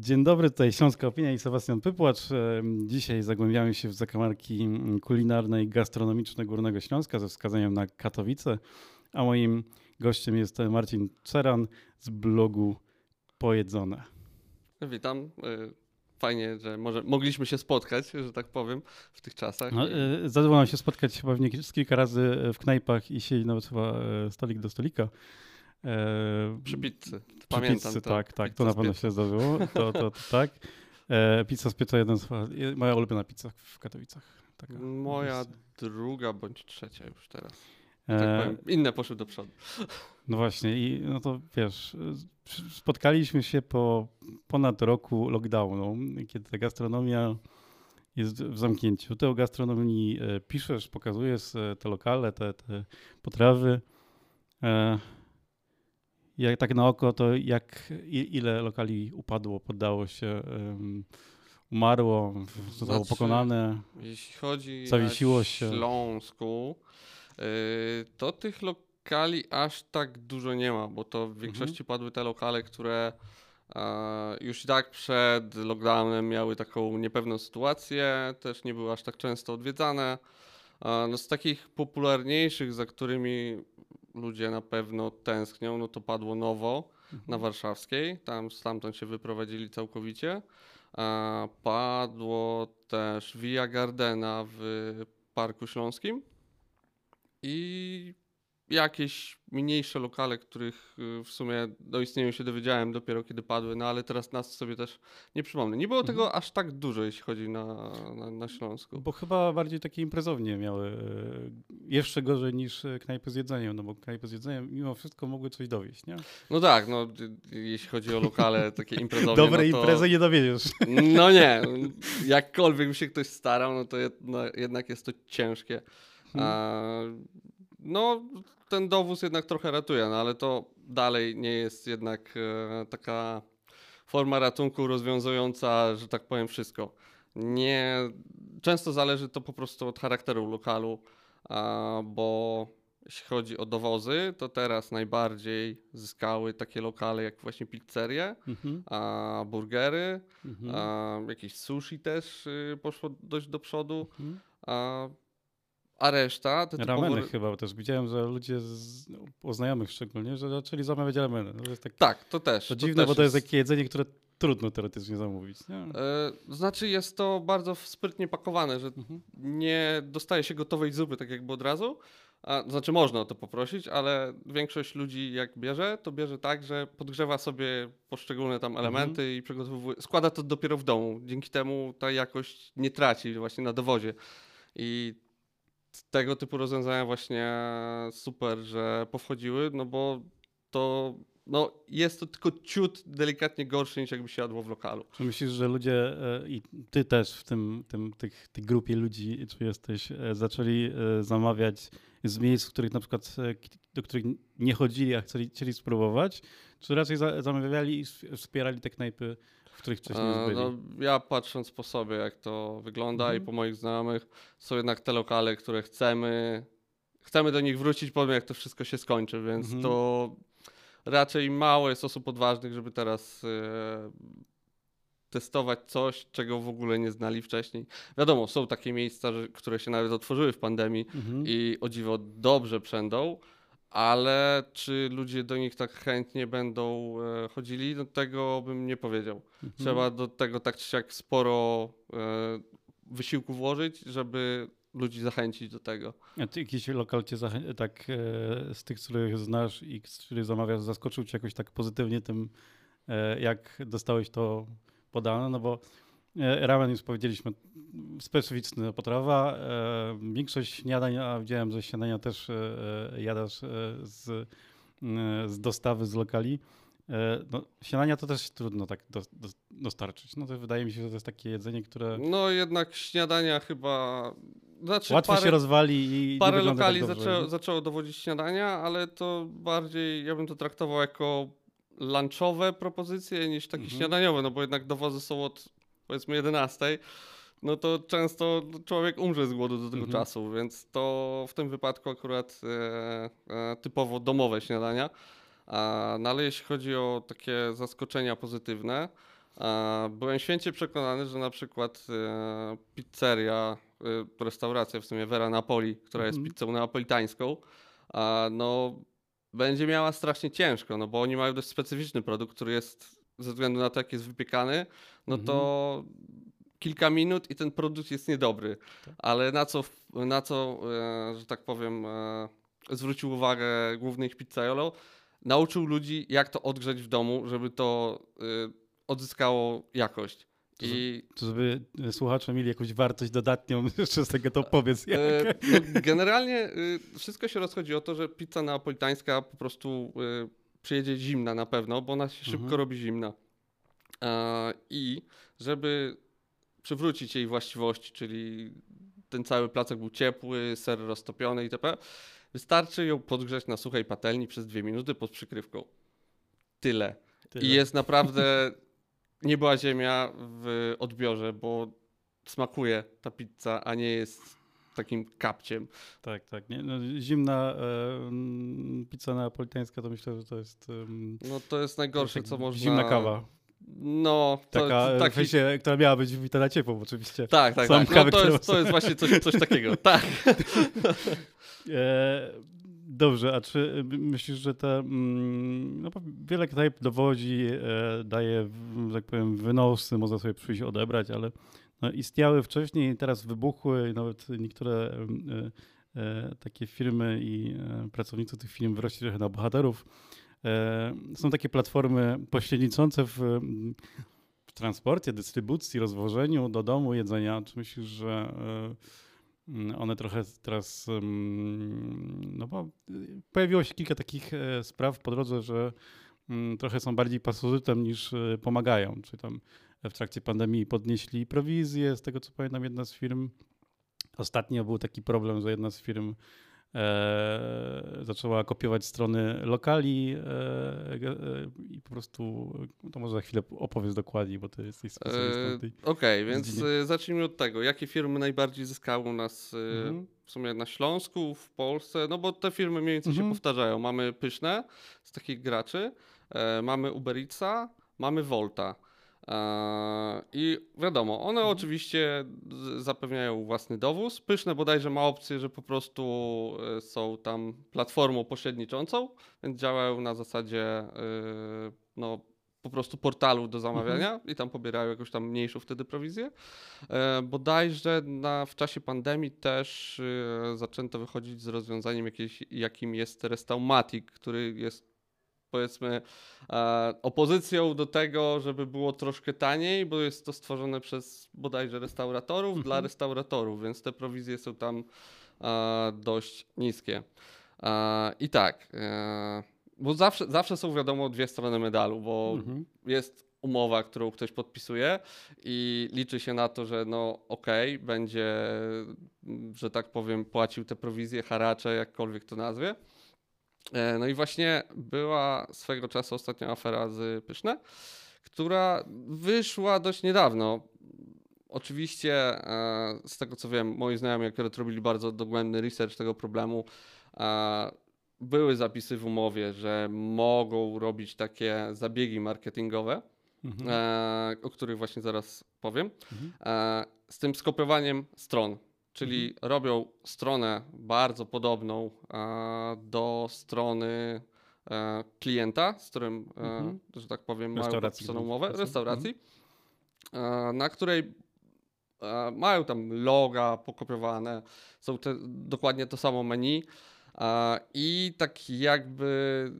Dzień dobry, tutaj Śląska Opinia i Sebastian Pypłacz. E, dzisiaj zagłębiamy się w zakamarki kulinarne i gastronomiczne Górnego Śląska ze wskazaniem na Katowice, a moim gościem jest Marcin Czeran z blogu Pojedzone. Witam. E, fajnie, że może mogliśmy się spotkać, że tak powiem, w tych czasach. No, zdarzyło nam się spotkać pewnie kilka razy w knajpach i siedzieć nawet chyba stolik do stolika. E, przy pizzy. Pamiętam pizzy, to. Tak, tak, to na pewno się zdarzyło. To, to, to tak. E, pizza z pieca jeden z, moja ulubiona pizza w Katowicach. Taka moja druga bądź trzecia już teraz. Tak e, powiem, inne poszły do przodu. No właśnie i no to wiesz, spotkaliśmy się po ponad roku lockdownu, kiedy ta gastronomia jest w zamknięciu. Ty o gastronomii piszesz, pokazujesz te lokale, te, te potrawy jak tak na oko, to jak ile lokali upadło, poddało się, um, umarło, zostało znaczy, pokonane, jeśli chodzi zawiesiło o się. Śląsku, yy, to tych lokali aż tak dużo nie ma, bo to w mhm. większości mhm. padły te lokale, które już i tak przed lockdownem miały taką niepewną sytuację, też nie były aż tak często odwiedzane. No z takich popularniejszych, za którymi ludzie na pewno tęsknią, no to padło nowo mhm. na warszawskiej, tam stamtąd się wyprowadzili całkowicie. A padło też Via Gardena w Parku Śląskim i jakieś mniejsze lokale, których y, w sumie do istnieniu się dowiedziałem dopiero kiedy padły, no ale teraz nas sobie też nie przypomnę. Nie było tego mhm. aż tak dużo, jeśli chodzi na, na, na Śląsku. Bo chyba bardziej takie imprezownie miały e, jeszcze gorzej niż e, knajpy z jedzeniem, no bo knajpy z jedzeniem mimo wszystko mogły coś dowieść, nie? No tak, no jeśli chodzi o lokale takie imprezowne. Dobre no to... imprezy nie dowiedziesz. No nie, jakkolwiek by się ktoś starał, no to jednak jest to ciężkie. Hmm. A, no, ten dowóz jednak trochę ratuje, no ale to dalej nie jest jednak e, taka forma ratunku rozwiązująca, że tak powiem, wszystko. Nie, często zależy to po prostu od charakteru lokalu, a, bo jeśli chodzi o dowozy, to teraz najbardziej zyskały takie lokale jak właśnie pizzerie, mhm. a burgery, mhm. a, jakieś sushi też y, poszło dość do przodu. Mhm. A, a reszta... Te rameny typowo... chyba też. Widziałem, że ludzie z, o znajomych szczególnie, że zaczęli zamawiać rameny. To tak, tak, to też. To, to dziwne, też bo to jest, jest takie jedzenie, które trudno teoretycznie zamówić. Nie? E, znaczy jest to bardzo sprytnie pakowane, że mhm. nie dostaje się gotowej zupy tak jakby od razu. A, znaczy można o to poprosić, ale większość ludzi jak bierze, to bierze tak, że podgrzewa sobie poszczególne tam elementy mhm. i przygotowuje, składa to dopiero w domu. Dzięki temu ta jakość nie traci właśnie na dowozie. I tego typu rozwiązania właśnie super, że powchodziły, no bo to no, jest to tylko ciut delikatnie gorszy niż jakby się jadło w lokalu. Czy myślisz, że ludzie e, i ty też w tym, tym tych, tej grupie ludzi, czy jesteś, e, zaczęli e, zamawiać z miejsc, w których na przykład, do których nie chodzili, a chcieli, chcieli spróbować, czy raczej zamawiali i wspierali te knajpy których wcześniej już byli? No, ja patrząc po sobie, jak to wygląda mhm. i po moich znajomych, są jednak te lokale, które chcemy, chcemy do nich wrócić po tym, jak to wszystko się skończy, więc mhm. to raczej mało jest osób odważnych, żeby teraz e, testować coś, czego w ogóle nie znali wcześniej. Wiadomo, są takie miejsca, że, które się nawet otworzyły w pandemii mhm. i o dziwo dobrze przędą, ale czy ludzie do nich tak chętnie będą e, chodzili, no tego bym nie powiedział. Mhm. Trzeba do tego tak czy siak sporo e, wysiłku włożyć, żeby ludzi zachęcić do tego. A ty jakiś lokal cię tak e, z tych, których znasz i z których zamawiasz, zaskoczył cię jakoś tak pozytywnie tym, jak dostałeś to podane? No bo ramen już powiedzieliśmy, specyficzna potrawa. E, większość śniadań, a widziałem, że śniadania też e, jadasz z, z dostawy z lokali. No, śniadania to też trudno tak do, do, dostarczyć. No to wydaje mi się, że to jest takie jedzenie, które... No jednak śniadania chyba... Znaczy, Łatwo parę, się rozwali i Parę lokali tak zaczęło, zaczęło dowodzić śniadania, ale to bardziej, ja bym to traktował jako lunchowe propozycje niż takie mhm. śniadaniowe, no bo jednak dowozy są od powiedzmy 11, no to często człowiek umrze z głodu do tego mhm. czasu, więc to w tym wypadku akurat e, e, typowo domowe śniadania. A, no ale jeśli chodzi o takie zaskoczenia pozytywne, A, byłem święcie przekonany, że na przykład e, pizzeria, e, restauracja w sumie Vera Napoli, która jest Mhm. pizzą neapolitańską, a, no będzie miała strasznie ciężko, no bo oni mają dość specyficzny produkt, który jest ze względu na to, jak jest wypiekany, no to kilka minut i ten produkt jest niedobry. Tak. Ale na co, na co e, że tak powiem, e, zwrócił uwagę główny ich pizzaiolo, nauczył ludzi, jak to odgrzeć w domu, żeby to e, odzyskało jakość. To I To żeby słuchacze mieli jakąś wartość dodatnią, jeszcze z tego to powiedz. Jak. no, generalnie wszystko się rozchodzi o to, że pizza neapolitańska po prostu przyjedzie zimna na pewno, bo ona się szybko Mhm. robi zimna. I żeby przywrócić jej właściwości, czyli ten cały placek był ciepły, ser roztopiony itp., wystarczy ją podgrzać na suchej patelni przez dwie minuty pod przykrywką. Tyle. Tyle. I jest naprawdę nie była ziemia w odbiorze, bo smakuje ta pizza, a nie jest takim kapciem. Tak, tak. Nie? No, zimna e, pizza neapolitańska to myślę, że to jest No to jest najgorsze, co można... zimna kawa. No, to Taka, taki... w sensie, która miała być wbita na ciepło oczywiście. Tak, tak, Sam tak. No, to, jest, to jest właśnie coś, coś takiego. Tak. E, dobrze, a czy y, myślisz, że te, mm, no wiele knajp dowodzi, e, daje, że tak powiem, wynosy, można sobie przyjść odebrać, ale no, istniały wcześniej, teraz wybuchły nawet niektóre e, e, takie firmy i e, pracownicy tych firm wyrośli trochę na bohaterów. Są takie platformy pośredniczące w, w transporcie, dystrybucji, rozwożeniu do domu jedzenia. Czy myślisz, że one trochę teraz, no bo pojawiło się kilka takich spraw po drodze, że trochę są bardziej pasożytem niż pomagają. Czy tam w trakcie pandemii podnieśli prowizję, z tego co pamiętam, jedna z firm. Ostatnio był taki problem, że jedna z firm e, zaczęła kopiować strony lokali e, e, i po prostu, to może za chwilę opowiesz dokładniej, bo to jest specjalistą E, tej Okej, więc dziedzinie. e, zacznijmy od tego. Jakie firmy najbardziej zyskały u nas e, Mhm. w sumie na Śląsku, w Polsce? No bo te firmy mniej więcej Mhm. się powtarzają. Mamy Pyszne z takich graczy, mamy Uber Eatsa, mamy Volta. E, I wiadomo, one Mhm. oczywiście zapewniają własny dowóz. Pyszne bodajże ma opcję, że po prostu e, są tam platformą pośredniczącą, więc działają na zasadzie e, no, po prostu portalu do zamawiania i tam pobierają jakąś tam mniejszą wtedy prowizję. Bodajże na, w czasie pandemii też zaczęto wychodzić z rozwiązaniem, jakim jest Restaumatic, który jest powiedzmy e, opozycją do tego, żeby było troszkę taniej, bo jest to stworzone przez bodajże restauratorów Mhm. dla restauratorów, więc te prowizje są tam e, dość niskie. E, I tak, bo zawsze, zawsze są wiadomo dwie strony medalu, bo Mhm. jest umowa, którą ktoś podpisuje i liczy się na to, że no okej, będzie, mm, że tak powiem, płacił te prowizje, haracze, jakkolwiek to nazwie. E, No i właśnie była swego czasu ostatnia afera z Pyszne, która wyszła dość niedawno. Oczywiście, e, z tego co wiem, moi znajomi akurat robili bardzo dogłębny research tego problemu. e, Były zapisy w umowie, że mogą robić takie zabiegi marketingowe, Mhm. o których właśnie zaraz powiem, Mhm. z tym skopiowaniem stron. Czyli robią stronę bardzo podobną e, do strony e, klienta, z którym, e, Mhm. że tak powiem, mają podpisaną umowę, restauracji, e, na której mają tam loga pokopiowane, są te, dokładnie to samo menu i tak jakby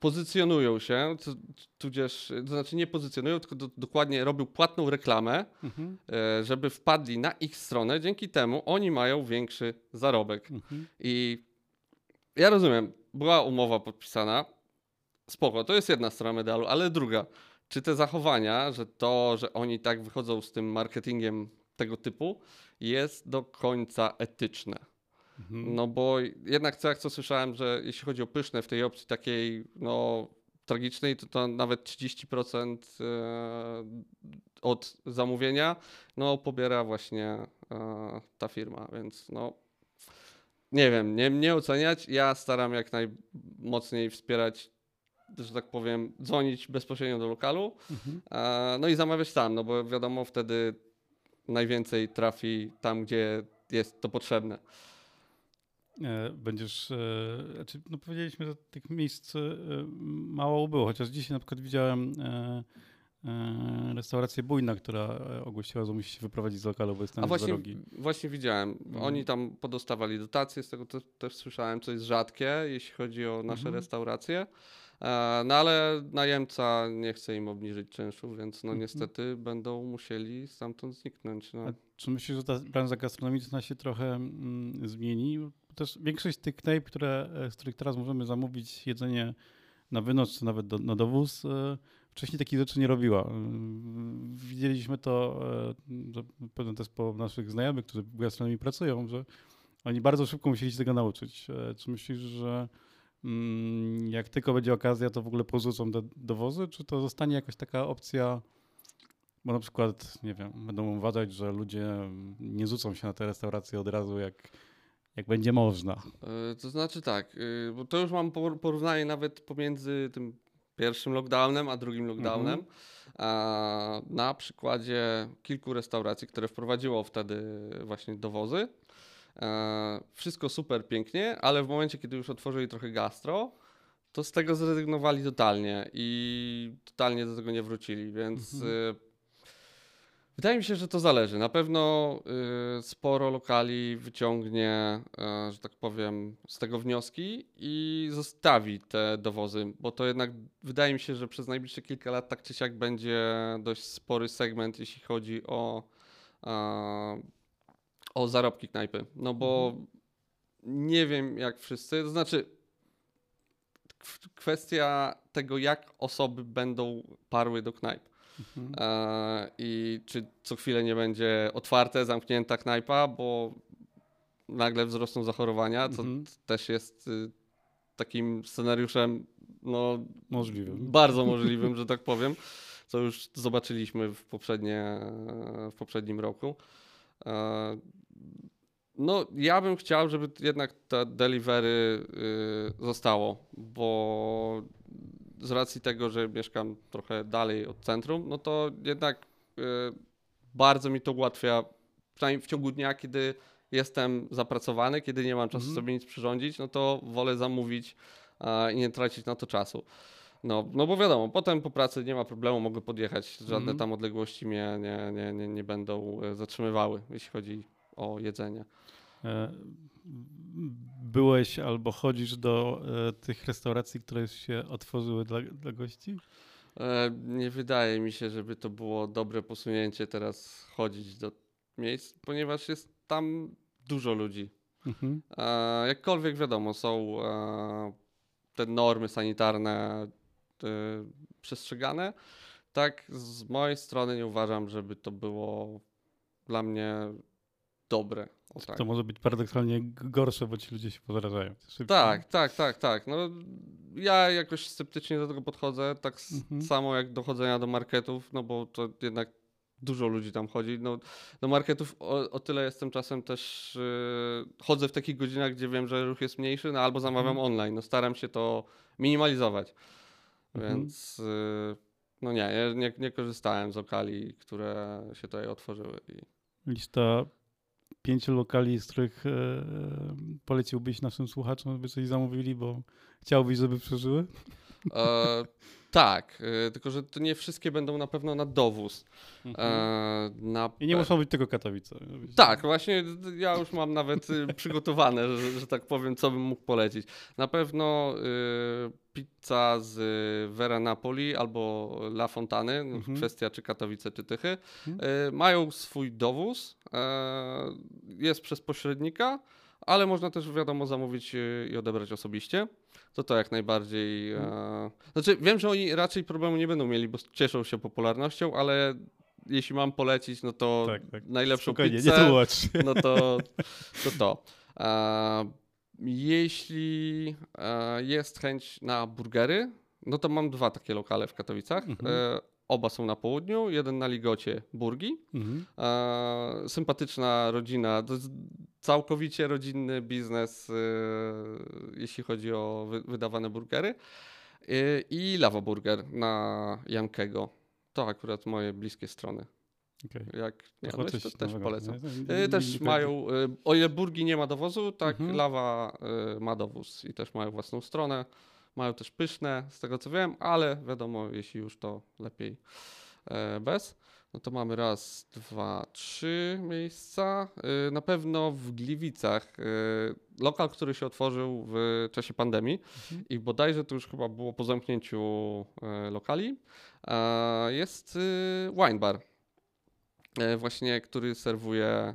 pozycjonują się, tu- tudzież, to znaczy nie pozycjonują, tylko do, dokładnie robią płatną reklamę, Mhm. e, żeby wpadli na ich stronę, dzięki temu oni mają większy zarobek. Mhm. I ja rozumiem, była umowa podpisana, spoko, to jest jedna strona medalu, ale druga, czy te zachowania, że to, że oni tak wychodzą z tym marketingiem tego typu, jest do końca etyczne. Mhm. No bo jednak co jak co słyszałem, że jeśli chodzi o pyszne w tej opcji takiej no tragicznej, to, to nawet 30% e, od zamówienia no pobiera właśnie e, ta firma, więc no nie wiem, nie, nie oceniać. Ja staram jak najmocniej wspierać że tak powiem, dzwonić bezpośrednio do lokalu, mhm. no i zamawiać tam, no bo wiadomo, wtedy najwięcej trafi tam, gdzie jest to potrzebne. E, będziesz, e, znaczy, no powiedzieliśmy, że tych miejsc e, mało było, chociaż dzisiaj na przykład widziałem restaurację Bujna, która ogłosiła, że musi się wyprowadzić z lokalu, bo jest tam A właśnie, drogi. właśnie widziałem. Mhm. Oni tam podostawali dotacje, z tego też, też słyszałem, co jest rzadkie, jeśli chodzi o nasze mhm. restauracje. No ale najemca nie chce im obniżyć czynszu, więc no mhm. niestety będą musieli stamtąd zniknąć. No. Czy myślisz, że ta branża gastronomiczna się trochę mm, zmieni? Też większość tych knajp, które, e, z których teraz możemy zamówić jedzenie na wynos, czy nawet do, na dowóz, e, wcześniej takich rzeczy nie robiła. E, widzieliśmy to, że pewnie też po naszych znajomych, którzy w gastronomii pracują, że oni bardzo szybko musieli się tego nauczyć. Czy myślisz, że mm, jak tylko będzie okazja, to w ogóle porzucą te dowozy, czy to zostanie jakaś taka opcja bo na przykład, nie wiem, będą uważać, że ludzie nie rzucą się na te restauracje od razu, jak, jak będzie można. E, to znaczy tak, y, bo to już mam porównanie nawet pomiędzy tym pierwszym lockdownem a drugim lockdownem. Mhm. Na przykładzie kilku restauracji, które wprowadziło wtedy właśnie dowozy. E, wszystko super pięknie, ale w momencie, kiedy już otworzyli trochę gastro, to z tego zrezygnowali totalnie i totalnie do tego nie wrócili, więc mhm Wydaje mi się, że to zależy. Na pewno y, sporo lokali wyciągnie, y, że tak powiem, z tego wnioski i zostawi te dowozy, bo to jednak wydaje mi się, że przez najbliższe kilka lat tak czy siak będzie dość spory segment, jeśli chodzi o, o zarobki knajpy. No bo mhm. nie wiem jak wszyscy, to znaczy kwestia tego, jak osoby będą parły do knajp. Mhm. E, I czy co chwilę nie będzie otwarte, zamknięta knajpa, bo nagle wzrosną zachorowania, co mhm. też jest y, takim scenariuszem no, możliwym. bardzo możliwym, że tak powiem, co już zobaczyliśmy w, poprzednie, w poprzednim roku. E, no, ja bym chciał, żeby jednak te delivery y, zostało, bo z racji tego, że mieszkam trochę dalej od centrum, no to jednak y, bardzo mi to ułatwia, przynajmniej w ciągu dnia, kiedy jestem zapracowany, kiedy nie mam czasu mm. sobie nic przyrządzić, no to wolę zamówić i nie tracić na to czasu. No, no bo wiadomo, potem po pracy nie ma problemu, mogę podjechać, żadne mm. tam odległości mnie nie, nie, nie, nie będą e, zatrzymywały, jeśli chodzi o jedzenie. E, byłeś albo chodzisz do e, tych restauracji, które się otworzyły dla, dla gości? E, nie wydaje mi się, żeby to było dobre posunięcie teraz chodzić do miejsc, ponieważ jest tam dużo ludzi. Mhm. Jakkolwiek wiadomo, są te normy sanitarne przestrzegane. Tak, z mojej strony nie uważam, żeby to było dla mnie dobre. tak. To może być paradoksalnie gorsze, bo ci ludzie się pozarażają. Tak, tak, tak, tak. No, ja jakoś sceptycznie do tego podchodzę, tak mhm. samo jak do chodzenia do marketów, no bo to jednak dużo ludzi tam chodzi. No, do marketów o, o tyle jestem czasem też, yy, chodzę w takich godzinach, gdzie wiem, że ruch jest mniejszy, no albo zamawiam mhm. online. No staram się to minimalizować. Mhm. Więc yy, no nie, nie, nie korzystałem z okali, które się tutaj otworzyły. I... Lista pięciu lokali, z których e, poleciłbyś naszym słuchaczom, żeby coś zamówili, bo chciałbyś, żeby przeżyły? E, tak, e, tylko że to nie wszystkie będą na pewno na dowóz. Mhm. E, na... I nie muszą być tylko Katowice. Tak, właśnie ja już mam nawet y, przygotowane, że, że, tak powiem, co bym mógł polecić. Na pewno y, pizza z Vera Napoli albo La Fontany, no, mhm. kwestia czy Katowice, czy Tychy, mhm. y, mają swój dowóz, e, jest przez pośrednika, ale można też wiadomo zamówić i odebrać osobiście to to jak najbardziej. Hmm. E... Znaczy, wiem, że oni raczej problemu nie będą mieli, bo cieszą się popularnością, ale jeśli mam polecić, no to tak, tak. najlepszą Spokojnie, pizzę, nie no to to. to. E... Jeśli e... jest chęć na burgery, no to mam dwa takie lokale w Katowicach. Mhm. E, oba są na południu, jeden na Ligocie, Burgi. Mhm. E, sympatyczna rodzina, to jest całkowicie rodzinny biznes, e, jeśli chodzi o wy, wydawane burgery. Y, I Lava Burger na Jankego. To akurat moje bliskie strony. Okay. Jak jadłeś, coś to też nowego. polecam. Nie, nie, nie, nie, Też nie mają, y, o ile burgi nie ma dowozu, tak Mhm. lawa y, ma dowóz i też mają własną stronę. Mają też pyszne, z tego co wiem, ale wiadomo, jeśli już to lepiej e, bez. No to mamy raz, dwa, trzy miejsca. Y, Na pewno w Gliwicach y, lokal, który się otworzył w czasie pandemii Mhm. i bodajże to już chyba było po zamknięciu e, lokali, e, jest wine bar e, właśnie, który serwuje e,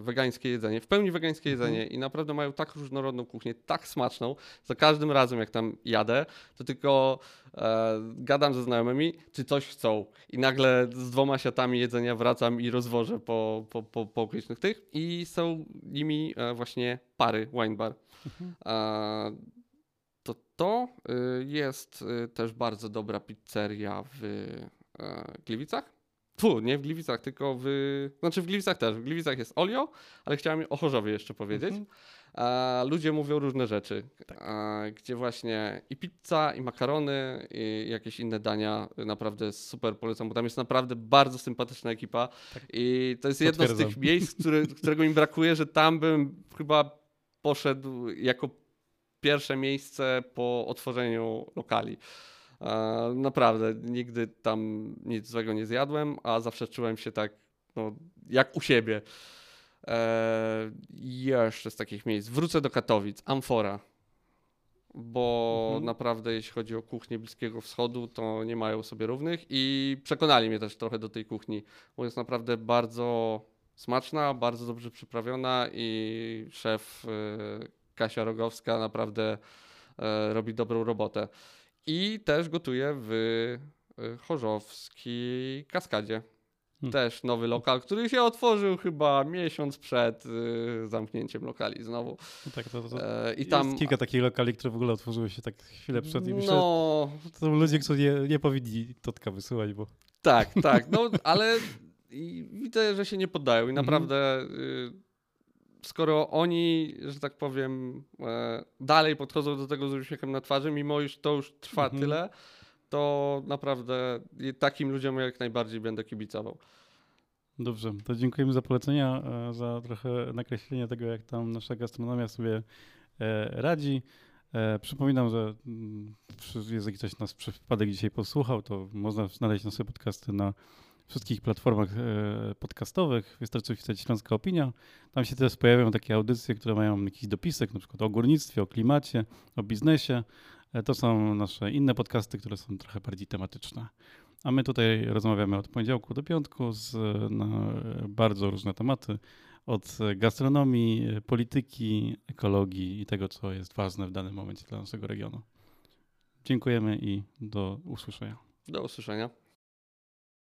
wegańskie jedzenie, w pełni wegańskie Mhm. jedzenie i naprawdę mają tak różnorodną kuchnię, tak smaczną. Za każdym razem, jak tam jadę, to tylko e, gadam ze znajomymi, czy coś chcą. I nagle z dwoma siatami jedzenia wracam i rozwożę po, po, po, po okolicznych tych i są nimi e, właśnie pary wine bar. Mhm. E, to to jest też bardzo dobra pizzeria w e, Gliwicach. Fu, nie w Gliwicach, tylko w... Znaczy w Gliwicach też. W Gliwicach jest Olio, ale chciałem o Chorzowie jeszcze powiedzieć. Mhm. Ludzie mówią różne rzeczy, Tak. gdzie właśnie i pizza, i makarony, i jakieś inne dania naprawdę super polecam, bo tam jest naprawdę bardzo sympatyczna ekipa Tak. i to jest jedno z Potwierdzam. tych miejsc, które, którego mi brakuje, że tam bym chyba poszedł jako pierwsze miejsce po otworzeniu lokali. Naprawdę, nigdy tam nic złego nie zjadłem, a zawsze czułem się tak, no, jak u siebie. E, jeszcze z takich miejsc. Wrócę do Katowic. Amfora. Bo Mhm. naprawdę, jeśli chodzi o kuchnię Bliskiego Wschodu, to nie mają sobie równych i przekonali mnie też trochę do tej kuchni, bo jest naprawdę bardzo smaczna, bardzo dobrze przyprawiona i szef e, Kasia Rogowska naprawdę e, robi dobrą robotę. I też gotuje w e, Chorzowskiej Kaskadzie. Hmm. Też nowy lokal, który się otworzył chyba miesiąc przed e, zamknięciem lokali znowu. No tak, to, to, E, I jest tam. kilka takich lokali, które w ogóle otworzyły się tak chwilę przed i myślę, No, to są ludzie, którzy nie, nie powinni Totka wysyłać, bo tak, tak. No, ale widzę, że się nie poddają i Mhm. naprawdę. Y, skoro oni, że tak powiem, e, dalej podchodzą do tego z uśmiechem na twarzy, mimo iż to już trwa Mhm. tyle, to naprawdę takim ludziom jak najbardziej będę kibicował. Dobrze, to dziękujemy za polecenia, e, za trochę nakreślenie tego, jak tam nasza gastronomia sobie e, radzi. Przypominam, że mm, przy- jeżeli ktoś nas przez przypadek dzisiaj posłuchał, to można znaleźć nasze podcasty na wszystkich platformach e, podcastowych. Wystarczy wpisać Śląska Opinia. Tam się też pojawią takie audycje, które mają jakiś dopisek, na przykład o górnictwie, o klimacie, o biznesie. E, To są nasze inne podcasty, które są trochę bardziej tematyczne. A my tutaj rozmawiamy od poniedziałku do piątku z, na bardzo różne tematy. Od gastronomii, polityki, ekologii i tego, co jest ważne w danym momencie dla naszego regionu. Dziękujemy i do usłyszenia. Do usłyszenia.